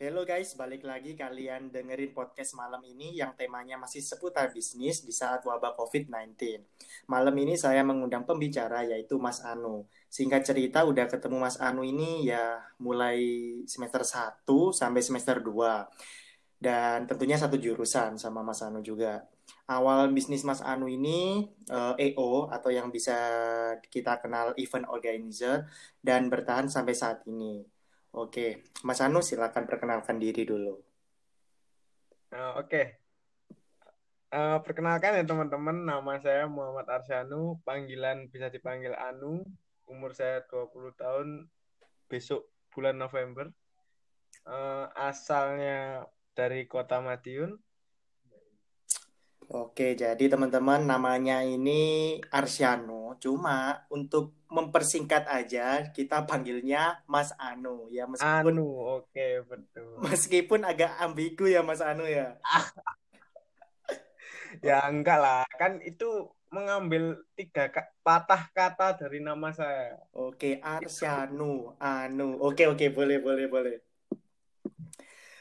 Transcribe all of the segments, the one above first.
Hello guys, balik lagi kalian dengerin podcast malam ini yang temanya masih seputar bisnis di saat wabah COVID-19. Malam ini saya mengundang pembicara yaitu Mas Anu. Singkat cerita udah ketemu Mas Anu ini ya mulai semester 1 sampai semester 2. Dan tentunya satu jurusan sama Mas Anu juga. Awal bisnis Mas Anu ini uh, eh, EO atau yang bisa kita kenal event organizer dan bertahan sampai saat ini. Oke, Mas Anu silakan perkenalkan diri dulu. Uh, Oke, okay. uh, perkenalkan ya teman-teman, nama saya Muhammad Arsyanu, panggilan bisa dipanggil Anu, umur saya 20 tahun, besok bulan November. Uh, asalnya dari kota Madiun, Oke, jadi teman-teman namanya ini Arsyano. Cuma untuk mempersingkat aja, kita panggilnya Mas Anu ya meskipun Anu, oke betul. Meskipun agak ambigu ya Mas Anu ya. ya enggak lah, kan itu mengambil tiga patah kata dari nama saya. Oke, Arsyanu, Anu. Oke, oke, boleh, boleh, boleh.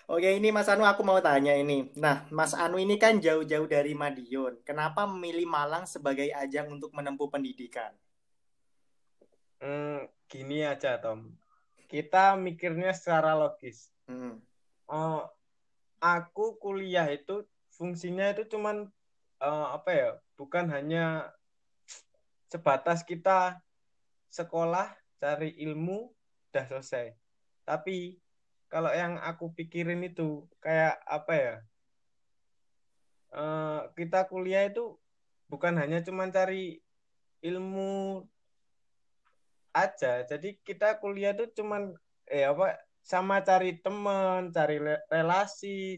Oke, ini Mas Anu aku mau tanya ini. Nah, Mas Anu ini kan jauh-jauh dari Madiun. Kenapa memilih Malang sebagai ajang untuk menempuh pendidikan? Hmm, gini aja, Tom. Kita mikirnya secara logis. Hmm. Oh, aku kuliah itu fungsinya itu cuman uh, apa ya? Bukan hanya sebatas kita sekolah, cari ilmu, udah selesai. Tapi kalau yang aku pikirin itu kayak apa ya? Uh, kita kuliah itu bukan hanya cuma cari ilmu aja. Jadi kita kuliah itu cuman eh apa sama cari teman cari relasi.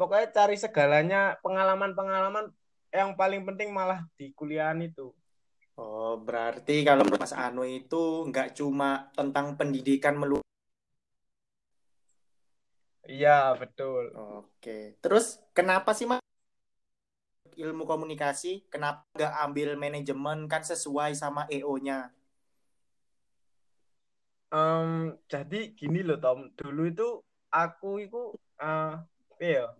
Pokoknya cari segalanya pengalaman-pengalaman yang paling penting malah di kuliahan itu. Oh, berarti kalau Mas Anu itu nggak cuma tentang pendidikan melulu Iya, betul. Oke. Terus kenapa sih Mas ilmu komunikasi, kenapa nggak ambil manajemen kan sesuai sama EO-nya? Um, jadi gini loh Tom, dulu itu aku itu uh, ya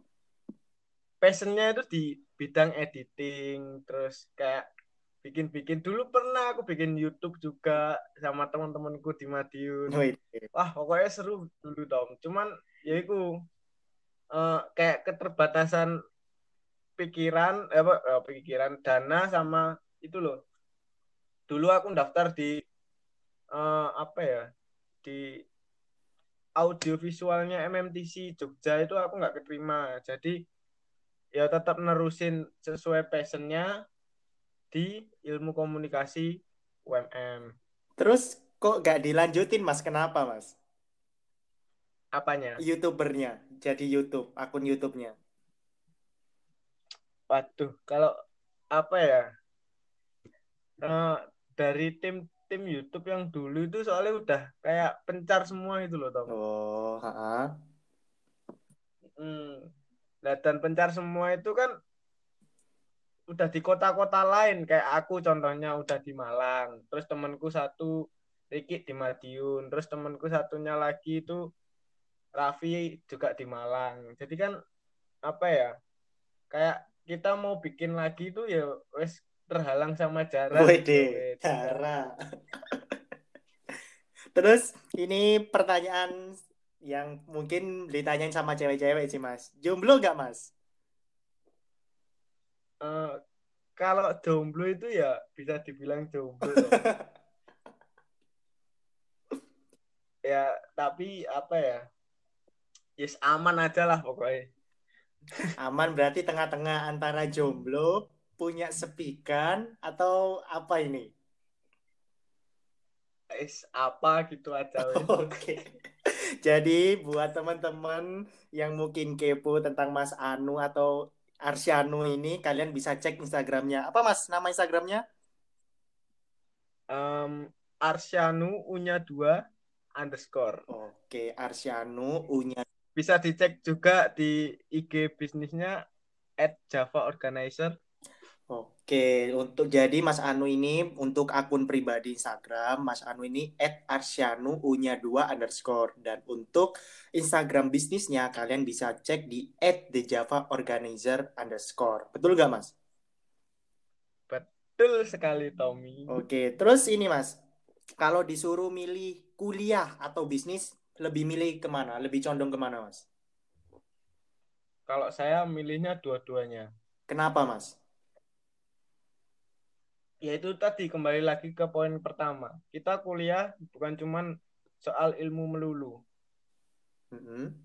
passionnya itu di bidang editing, terus kayak bikin-bikin dulu pernah aku bikin YouTube juga sama teman-temanku di Madiun. Oh, iya. Wah pokoknya seru dulu Tom. Cuman ya itu uh, kayak keterbatasan pikiran eh, apa uh, pikiran dana sama itu loh dulu aku daftar di uh, apa ya di audiovisualnya MMTC Jogja itu aku nggak keterima jadi ya tetap nerusin sesuai passionnya di ilmu komunikasi UMM terus kok gak dilanjutin mas kenapa mas Apanya? YouTubernya. Jadi YouTube, akun YouTube-nya. Waduh, kalau apa ya? Uh, dari tim tim YouTube yang dulu itu soalnya udah kayak pencar semua itu loh, Tom. Oh, ha Hmm. Nah, dan pencar semua itu kan udah di kota-kota lain kayak aku contohnya udah di Malang terus temanku satu Riki di Madiun terus temanku satunya lagi itu Raffi juga di Malang. Jadi kan apa ya? Kayak kita mau bikin lagi tuh ya wes terhalang sama jarak. Wede, jarak. Terus ini pertanyaan yang mungkin ditanyain sama cewek-cewek sih mas. Jomblo gak mas? Uh, kalau jomblo itu ya bisa dibilang jomblo. ya tapi apa ya? yes aman aja lah pokoknya aman berarti tengah-tengah antara jomblo punya sepikan atau apa ini is apa gitu aja oke okay. jadi buat teman-teman yang mungkin kepo tentang Mas Anu atau Arsyanu ini kalian bisa cek Instagramnya. Apa Mas nama Instagramnya? Um, Arsyanu unya dua underscore. Oke Arsyanu unya. Bisa dicek juga di IG bisnisnya at Java Organizer. Oke, untuk jadi Mas Anu ini untuk akun pribadi Instagram, Mas Anu ini @arsyanu u-nya 2 underscore dan untuk Instagram bisnisnya kalian bisa cek di @thejavaorganizer underscore. Betul gak Mas? Betul sekali Tommy. Oke, terus ini Mas, kalau disuruh milih kuliah atau bisnis, lebih milih ke mana? Lebih condong ke mana Mas? Kalau saya milihnya dua-duanya. Kenapa Mas? Ya itu tadi kembali lagi ke poin pertama. Kita kuliah bukan cuman soal ilmu melulu. Mm-hmm.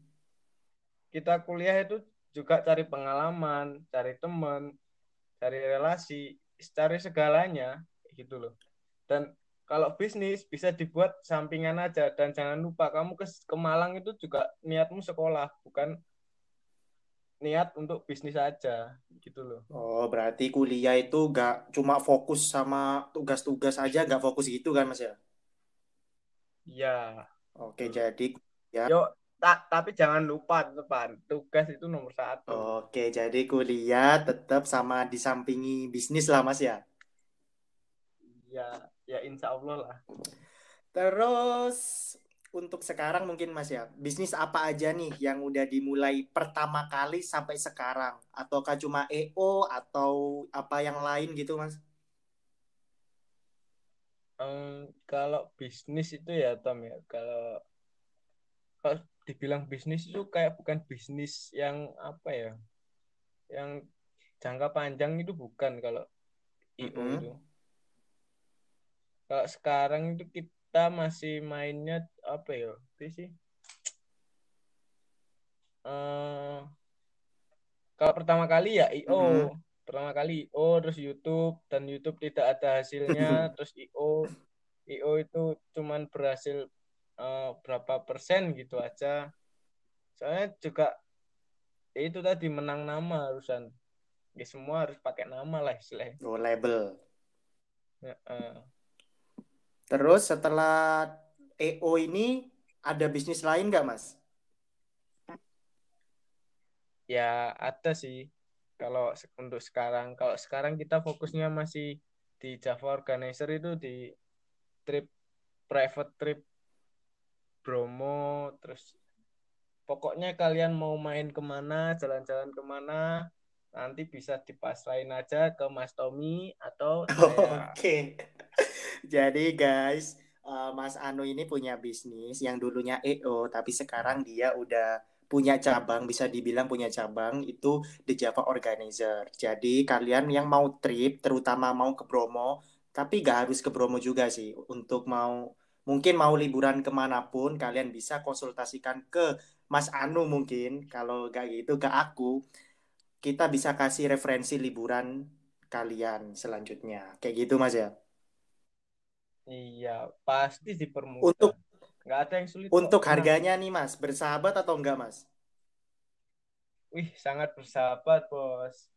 kita kuliah itu juga cari pengalaman cari teman cari relasi cari segalanya gitu loh. Dan kalau bisnis bisa dibuat sampingan aja dan jangan lupa kamu ke, ke Malang itu juga niatmu sekolah bukan niat untuk bisnis aja gitu loh. Oh, berarti kuliah itu gak cuma fokus sama tugas-tugas aja, gak fokus gitu kan Mas ya? Iya. Oke, hmm. jadi ya. Yo, tak tapi jangan lupa depan tugas itu nomor satu. Oke, jadi kuliah tetap sama disampingi bisnis lah Mas ya? Ya, ya insya Allah lah. Terus untuk sekarang mungkin Mas ya, bisnis apa aja nih yang udah dimulai pertama kali sampai sekarang? Ataukah cuma EO atau apa yang lain gitu Mas? Um, kalau bisnis itu ya Tom ya, kalau kalau dibilang bisnis itu kayak bukan bisnis yang apa ya, yang jangka panjang itu bukan kalau EO mm -hmm. itu. Kalau sekarang itu kita kita masih mainnya apa ya itu sih. Uh, kalau pertama kali ya io mm-hmm. pertama kali io terus YouTube dan YouTube tidak ada hasilnya terus io io itu cuman berhasil uh, berapa persen gitu aja. Soalnya juga ya itu tadi menang nama harusan. Ya semua harus pakai nama lah istilahnya. Oh label. Ya, uh, Terus setelah EO ini ada bisnis lain nggak mas? Ya ada sih. Kalau untuk sekarang, kalau sekarang kita fokusnya masih di Java Organizer itu di trip private trip Bromo, terus pokoknya kalian mau main ke mana, jalan-jalan ke mana, nanti bisa dipasrahin aja ke Mas Tommy atau saya. Oke. Okay. Jadi guys, uh, Mas Anu ini punya bisnis yang dulunya EO, tapi sekarang dia udah punya cabang, bisa dibilang punya cabang itu The Java Organizer. Jadi kalian yang mau trip, terutama mau ke Bromo, tapi gak harus ke Bromo juga sih. Untuk mau mungkin mau liburan ke mana pun, kalian bisa konsultasikan ke Mas Anu mungkin. Kalau gak gitu ke aku, kita bisa kasih referensi liburan kalian selanjutnya. Kayak gitu Mas ya. Iya, pasti dipermudah. Untuk nggak ada yang sulit. Untuk kok. harganya nih Mas, bersahabat atau enggak Mas? Wih, sangat bersahabat, Bos.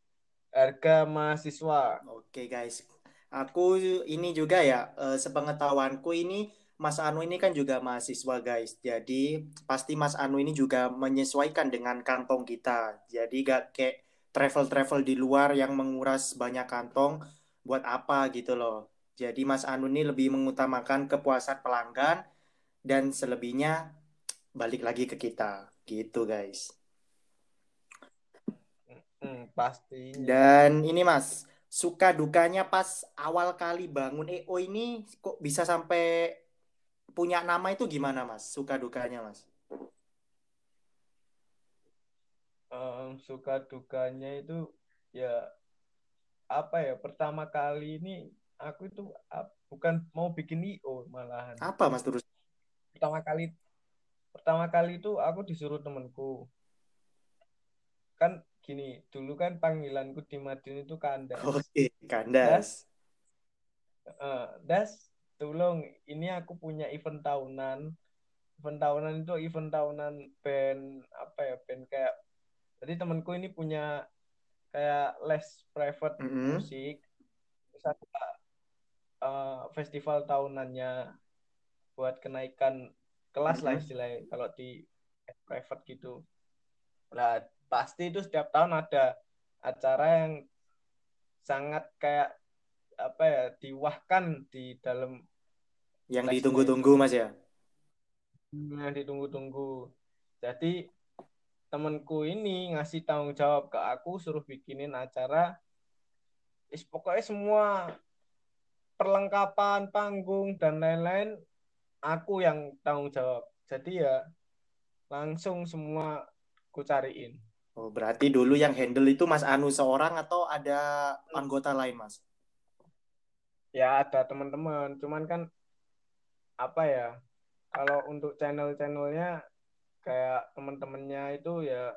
Harga mahasiswa. Oke, guys. Aku ini juga ya, eh, sepengetahuanku ini Mas Anu ini kan juga mahasiswa, guys. Jadi pasti Mas Anu ini juga menyesuaikan dengan kantong kita. Jadi gak kayak travel-travel di luar yang menguras banyak kantong buat apa gitu loh. Jadi Mas Anu ini lebih mengutamakan kepuasan pelanggan dan selebihnya balik lagi ke kita. Gitu guys. Hmm, pasti. Dan ini Mas, suka dukanya pas awal kali bangun EO ini kok bisa sampai punya nama itu gimana Mas? Suka dukanya Mas? Um, suka dukanya itu ya apa ya pertama kali ini aku itu uh, bukan mau bikin IO malahan. Apa Mas terus? Pertama kali pertama kali itu aku disuruh temenku. Kan gini, dulu kan panggilanku di Madiun itu Kandas. Oke, okay, Kandas. Das, uh, das, tolong ini aku punya event tahunan. Event tahunan itu event tahunan band apa ya, band kayak jadi temanku ini punya kayak les private mm -hmm. musik. Terus aku uh, festival tahunannya buat kenaikan kelas lah istilahnya kalau di private gitu. Nah, pasti itu setiap tahun ada acara yang sangat kayak apa ya diwahkan di dalam Yang ditunggu-tunggu Mas ya. yang ditunggu-tunggu. Jadi temenku ini ngasih tanggung jawab ke aku suruh bikinin acara is pokoknya semua perlengkapan panggung dan lain-lain aku yang tanggung jawab. Jadi ya langsung semua ku cariin. Oh, berarti dulu yang handle itu Mas Anu seorang atau ada anggota lain, Mas? Ya ada teman-teman, cuman kan apa ya? Kalau untuk channel-channelnya kayak teman-temannya itu ya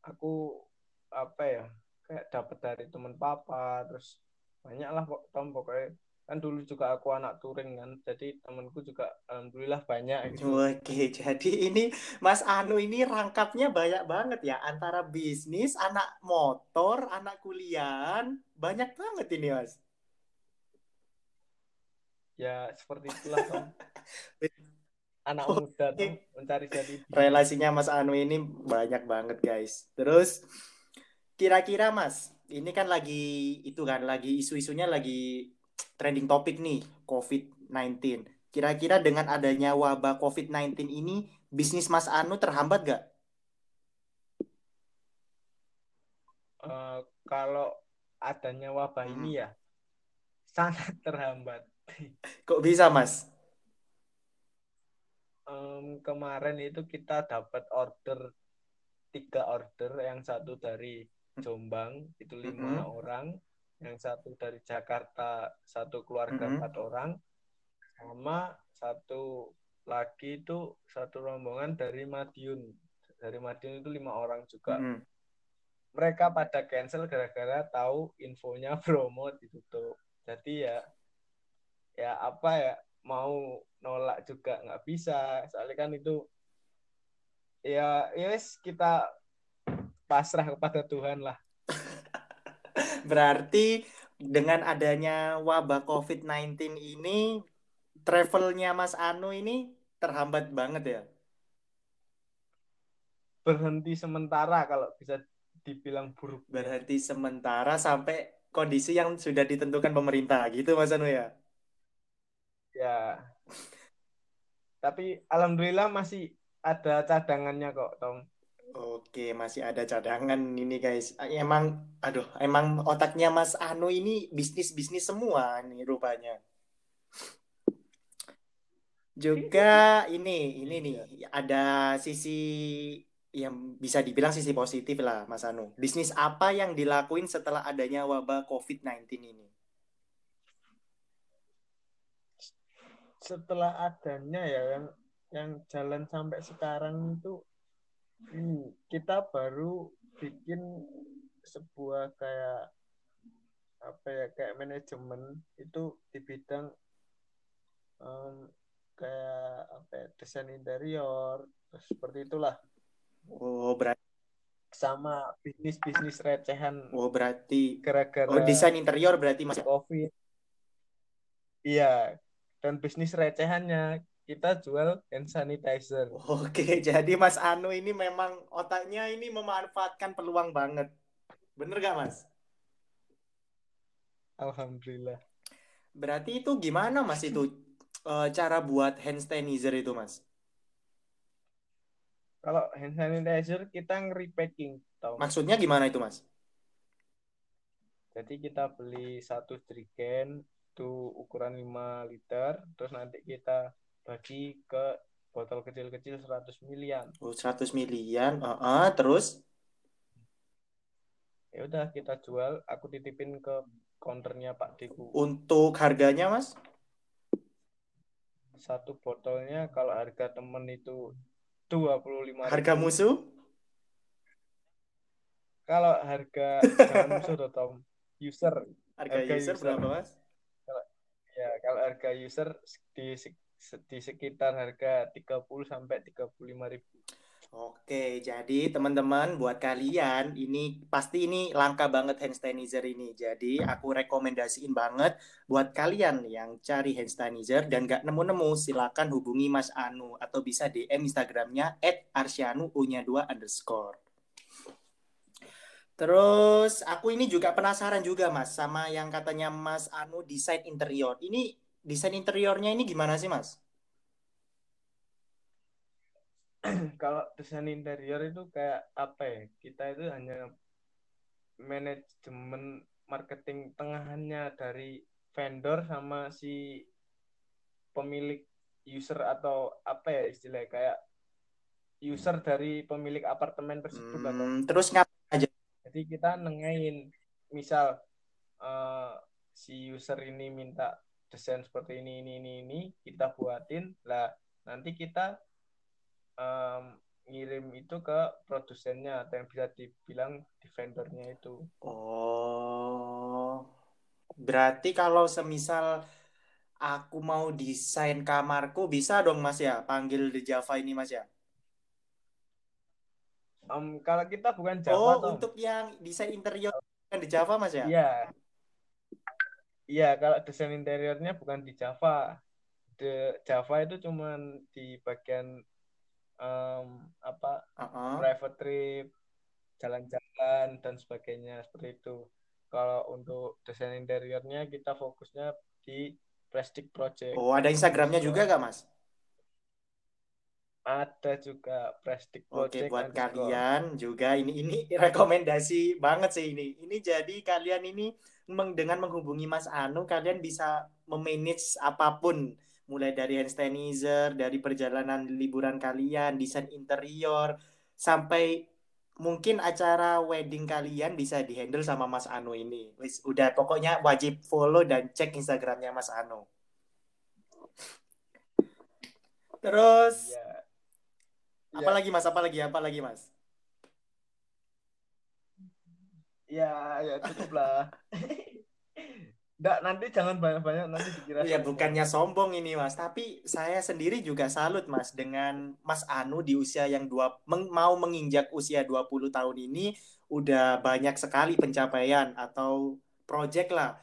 aku apa ya? Kayak dapat dari teman papa, terus banyak lah kok Tom pokoknya kan dulu juga aku anak touring kan jadi temanku juga alhamdulillah banyak gitu Oke, jadi ini Mas Anu ini rangkapnya banyak banget ya antara bisnis, anak motor, anak kuliahan, banyak banget ini, Mas. ya seperti itulah Tom anak Oke. muda Tom mencari jati diri. Relasinya Mas Anu ini banyak banget, guys. Terus kira-kira Mas, ini kan lagi itu kan lagi isu-isunya lagi trending topik nih, COVID-19. Kira-kira dengan adanya wabah COVID-19 ini bisnis Mas Anu terhambat gak? Eh, kalau adanya wabah Hmm. ini ya sangat terhambat Kok bisa, Mas? Em, kemarin itu kita dapat order tiga order yang satu dari Jombang itu lima Mhm. orang yang satu dari Jakarta satu keluarga Mhm. empat orang sama satu lagi itu satu rombongan dari Madiun dari Madiun itu lima orang juga Mm-mm. mereka pada cancel gara-gara tahu infonya promo ditutup jadi ya ya apa ya mau nolak juga nggak bisa soalnya kan itu ya yes kita pasrah kepada Tuhan lah Berarti dengan adanya wabah COVID-19 ini, travelnya Mas Anu ini terhambat banget ya? berhenti sementara kalau bisa dibilang buruk Berarti sementara sampai kondisi yang sudah ditentukan pemerintah gitu Mas Anu ya? ya tapi alhamdulillah masih ada cadangannya kok Tom Oke, masih ada cadangan ini guys. Emang, aduh, emang otaknya Mas Anu ini bisnis-bisnis semua nih rupanya. Juga ini, ini nih, ada sisi yang bisa dibilang sisi positif lah Mas Anu. Bisnis apa yang dilakuin setelah adanya wabah COVID-19 ini? setelah adanya ya yang yang jalan sampai sekarang itu kita baru bikin sebuah kayak apa ya kayak manajemen itu di bidang em, kayak apa ya, desain interior seperti itulah Oh, berarti, sama bisnis bisnis recehan oh, berarti, gara-gara oh, desain interior berarti Mas. covid iya dan bisnis recehannya kita jual hand sanitizer Oke, jadi Mas Anu ini memang otaknya ini memanfaatkan peluang banget. Bener gak Mas? alhamdulillah Berarti itu gimana Mas itu eh, cara buat hand sanitizer itu Mas? Kalau hand sanitizer kita nge-repacking, tau. Maksudnya gimana itu Mas? Jadi kita beli satu jerigen itu ukuran 5 liter, terus nanti kita bagi ke botol kecil-kecil 100 milian. Oh, 100 milian. Heeh, terus? Ya udah kita jual, aku titipin ke counternya Pak Deku. Untuk harganya Mas? Satu botolnya kalau harga temen itu 25 Harga musuh? Kalau harga jangan musuh tuh, Tom. User Harga, Harga user user. berapa Mas? ya kalau harga user di di sekitar harga 30 sampai 35 ribu. Oke, jadi teman-teman buat kalian ini pasti ini langka banget hand sanitizer ini. Jadi aku rekomendasiin banget buat kalian yang cari hand sanitizer dan gak nemu-nemu silakan hubungi Mas Anu atau bisa DM Instagramnya @arsyanu u-nya 2 underscore. Terus aku ini juga penasaran juga Mas sama yang katanya Mas Anu desain interior. Ini desain interiornya ini gimana sih Mas? Kalau desain interior itu kayak apa ya? Kita itu hanya manajemen marketing tengahannya dari vendor sama si pemilik user atau apa ya istilahnya kayak user dari pemilik apartemen tersebut atau Hmm, terus ngapain aja? jadi kita nengahin misal eh, si user ini minta desain seperti ini ini ini ini kita buatin lah nanti kita em, ngirim itu ke produsennya atau yang bisa dibilang di vendornya itu Oh, berarti kalau semisal aku mau desain kamarku bisa dong Mas ya, panggil di Java ini Mas ya. Em, kalau kita bukan Java Oh, untuk yang desain interior bukan di Java Mas ya? Iya. Iya, kalau desain interiornya bukan di Java. The Java itu cuman di bagian em, apa Uh-uh. private trip, jalan-jalan dan sebagainya seperti itu. Kalau untuk desain interiornya kita fokusnya di plastic project. Oh, ada Instagramnya juga gak Mas? Ada juga plastic Oke, buat kalian juga ini ini rekomendasi banget sih ini. Ini jadi kalian ini meng- dengan menghubungi Mas Anu kalian bisa memanage apa pun mulai dari hand sanitizer, dari perjalanan liburan kalian, desain interior sampai mungkin acara wedding kalian bisa dihandle sama Mas Anu ini. Wis udah pokoknya wajib follow dan cek Instagramnya Mas Anu. Terus Iya. Iya. lagi Mas? Apa lagi? Apa lagi Mas? Ya, ya cukup lah. Nggak, nanti jangan banyak-banyak nanti dikira Ya sombong. bukannya sombong ini Mas, tapi saya sendiri juga salut Mas dengan Mas Anu di usia yang dua meng- mau menginjak usia 20 tahun ini udah banyak sekali pencapaian atau project lah.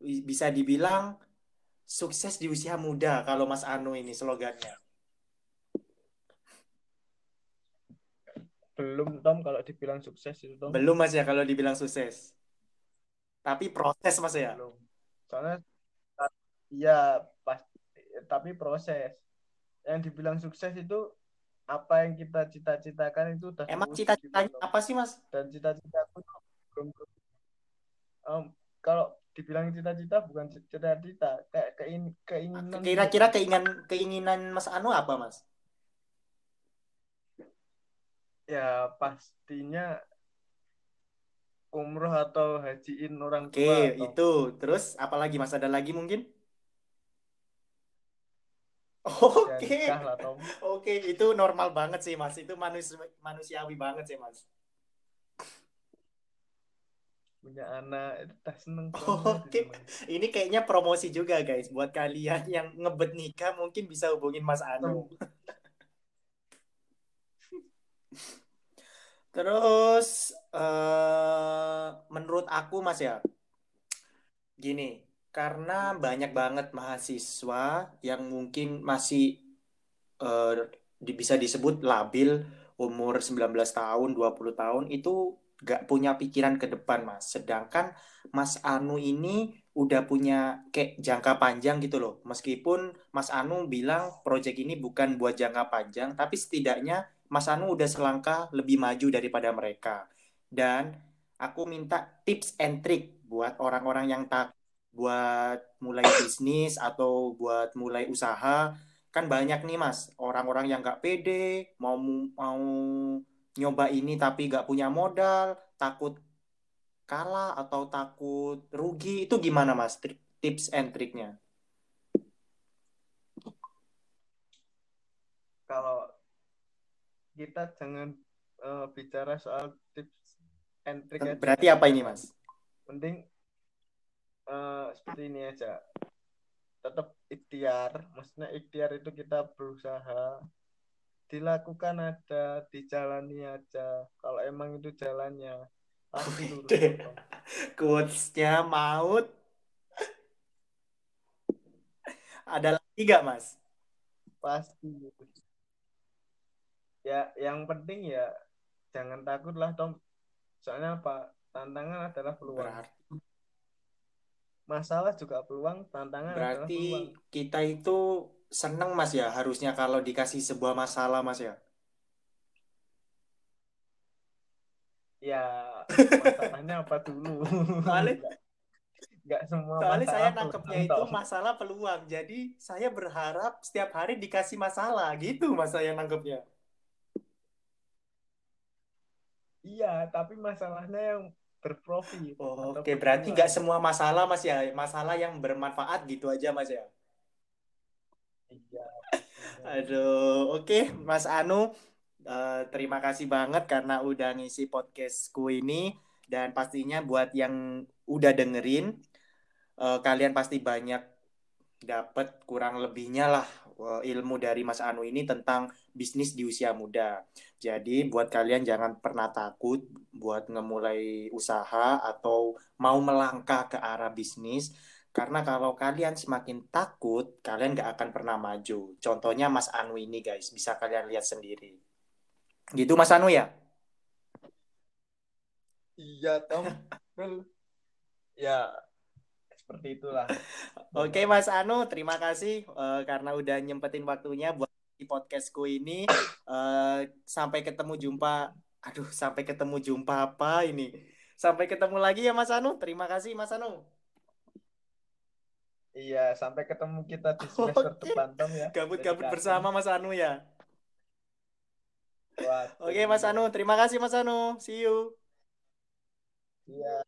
Bisa dibilang sukses di usia muda kalau Mas Anu ini slogannya. Belum Tom kalau dibilang sukses itu Tom. Belum Mas ya kalau dibilang sukses. Tapi proses Mas ya. Belum. Soalnya iya pas tapi proses. Yang dibilang sukses itu apa yang kita cita-citakan itu udah Emang terwujud cita-citanya gitu, apa sih Mas? Dan cita-citaku belum Em, kalau dibilang cita-cita bukan cita-cita kayak kein, keinginan gitu. Kira-kira keinginan keinginan Mas Anu apa Mas? Ya pastinya umroh atau hajiin orang Oke, tua Tom. itu. Terus apa lagi Mas? Ada lagi mungkin? Oke. Ya, lah Tom. Oke, itu normal banget sih, Mas. Itu manus manusiawi banget sih, Mas. punya anak itu dah seneng Oke. Ini kayaknya promosi juga, guys. Buat kalian yang ngebet nikah, mungkin bisa hubungin Mas Anu. Terus, eh, menurut aku, Mas ya, gini, karena banyak banget mahasiswa yang mungkin masih di- bisa disebut labil umur 19 tahun, 20 tahun itu gak punya pikiran ke depan, Mas. Sedangkan Mas Anu ini udah punya kayak jangka panjang gitu loh. Meskipun Mas Anu bilang proyek ini bukan buat jangka panjang, tapi setidaknya Mas Anu udah selangkah lebih maju daripada mereka. Dan aku minta tips and trick buat orang-orang yang tak buat mulai bisnis atau buat mulai usaha. Kan banyak nih mas. Orang-orang yang nggak pede mau mau nyoba ini tapi nggak punya modal takut kalah atau takut rugi. Itu gimana mas? Tips and triknya kalau kita jangan eh, bicara soal tips and trick aja. berarti apa ini mas penting eh, seperti ini aja tetap ikhtiar maksudnya ikhtiar itu kita berusaha dilakukan ada dijalani aja kalau emang itu jalannya pasti lurus. Tom. quotesnya maut ada lagi nggak mas pasti. Ya yang penting ya jangan takut lah Tom Soalnya apa? Tantangan adalah peluang. Berarti, Masalah juga peluang, tantangan adalah berarti peluang. kita itu seneng Mas ya harusnya kalau dikasih sebuah masalah Mas ya. Ya, masalahnya apa dulu? Soalnya Nggak, semua Soalnya saya nangkepnya itu masalah peluang. Jadi saya berharap setiap hari dikasih masalah gitu mas saya nangkepnya. Iya, tapi masalahnya yang berprofit Oh, Oke, berarti nggak semua masalah mas ya. Masalah yang bermanfaat gitu aja mas ya. Iya. Aduh, oke Mas Anu. eh, terima kasih banget karena udah ngisi podcastku ini. Dan pastinya buat yang udah dengerin, eh, kalian pasti banyak dapat kurang lebihnya lah eh, ilmu dari Mas Anu ini tentang bisnis di usia muda. Jadi buat kalian jangan pernah takut buat ngemulai usaha atau mau melangkah ke arah bisnis. Karena kalau kalian semakin takut, kalian nggak akan pernah maju. Contohnya Mas Anu ini guys, bisa kalian lihat sendiri. Gitu Mas Anu ya? Iya, Tom. Ya, seperti itulah. Oke. Mas Anu, terima kasih eh, karena udah nyempetin waktunya buat di podcastku ini. Eh, sampai ketemu jumpa. Aduh, sampai ketemu jumpa apa ini? Sampai ketemu lagi ya Mas Anu. Terima kasih Mas Anu. Iya, sampai ketemu kita di semester Oke, depan, Tom ya. gabut-gabut bersama Mas Anu ya. Waduh. Oke Mas Anu, terima kasih Mas Anu. See you. Iya.